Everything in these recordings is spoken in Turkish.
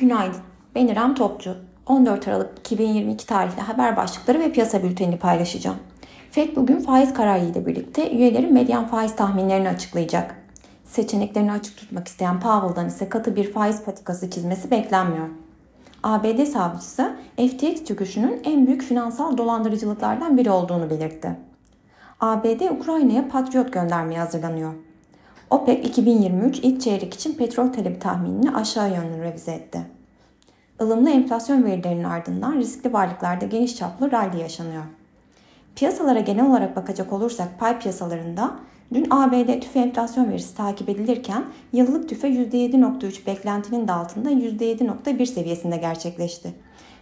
Günaydın. Ben İrem Topçu. 14 Aralık 2022 tarihli haber başlıkları ve piyasa bültenini paylaşacağım. FED bugün faiz kararı ile birlikte üyelerin medyan faiz tahminlerini açıklayacak. Seçeneklerini açık tutmak isteyen Powell'dan ise katı bir faiz patikası çizmesi beklenmiyor. ABD savcısı FTX çöküşünün en büyük finansal dolandırıcılıklardan biri olduğunu belirtti. ABD Ukrayna'ya Patriot göndermeye hazırlanıyor. OPEC 2023 ilk çeyrek için petrol talebi tahminini aşağı yönlü revize etti. Ilımlı enflasyon verilerinin ardından riskli varlıklarda geniş çaplı rally yaşanıyor. Piyasalara genel olarak bakacak olursak pay piyasalarında dün ABD tüfe enflasyon verisi takip edilirken yıllık tüfe %7.3 beklentinin de altında %7.1 seviyesinde gerçekleşti.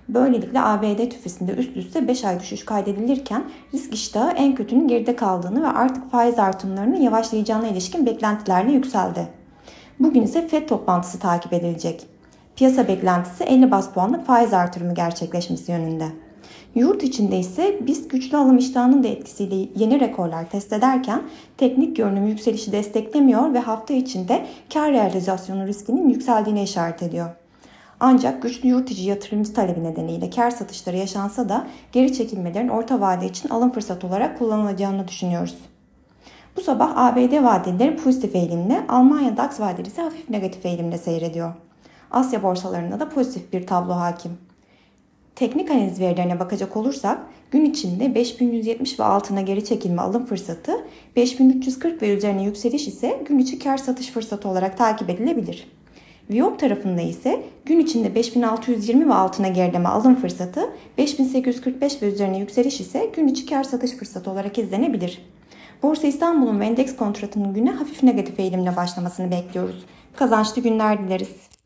Böylelikle ABD tüfesinde üst üste 5 ay düşüş kaydedilirken risk iştahı en kötünün geride kaldığını ve artık faiz artımlarının yavaşlayacağına ilişkin beklentilerle yükseldi. Bugün ise FED toplantısı takip edilecek. Piyasa beklentisi 50 bas puanlık faiz artırımı gerçekleşmesi yönünde. Yurt içinde ise biz güçlü alım iştahının da etkisiyle yeni rekorlar test ederken teknik görünüm yükselişi desteklemiyor ve hafta içinde kar realizasyonu riskinin yükseldiğine işaret ediyor. Ancak güçlü yurt içi yatırımcı talebi nedeniyle kar satışları yaşansa da geri çekilmelerin orta vade için alım fırsatı olarak kullanılacağını düşünüyoruz. Bu sabah ABD vadeleri pozitif eğilimle, Almanya DAX vadeleri ise hafif negatif eğilimle seyrediyor. Asya borsalarında da pozitif bir tablo hakim. Teknik analiz verilerine bakacak olursak gün içinde 5170 ve altına geri çekilme alım fırsatı, 5340 ve üzerine yükseliş ise gün içi kar satış fırsatı olarak takip edilebilir. Viyop tarafında ise gün içinde 5620 ve altına gerileme alım fırsatı, 5845 ve üzerine yükseliş ise gün içi kar satış fırsatı olarak izlenebilir. Borsa İstanbul'un ve endeks kontratının güne hafif negatif eğilimle başlamasını bekliyoruz. Kazançlı günler dileriz.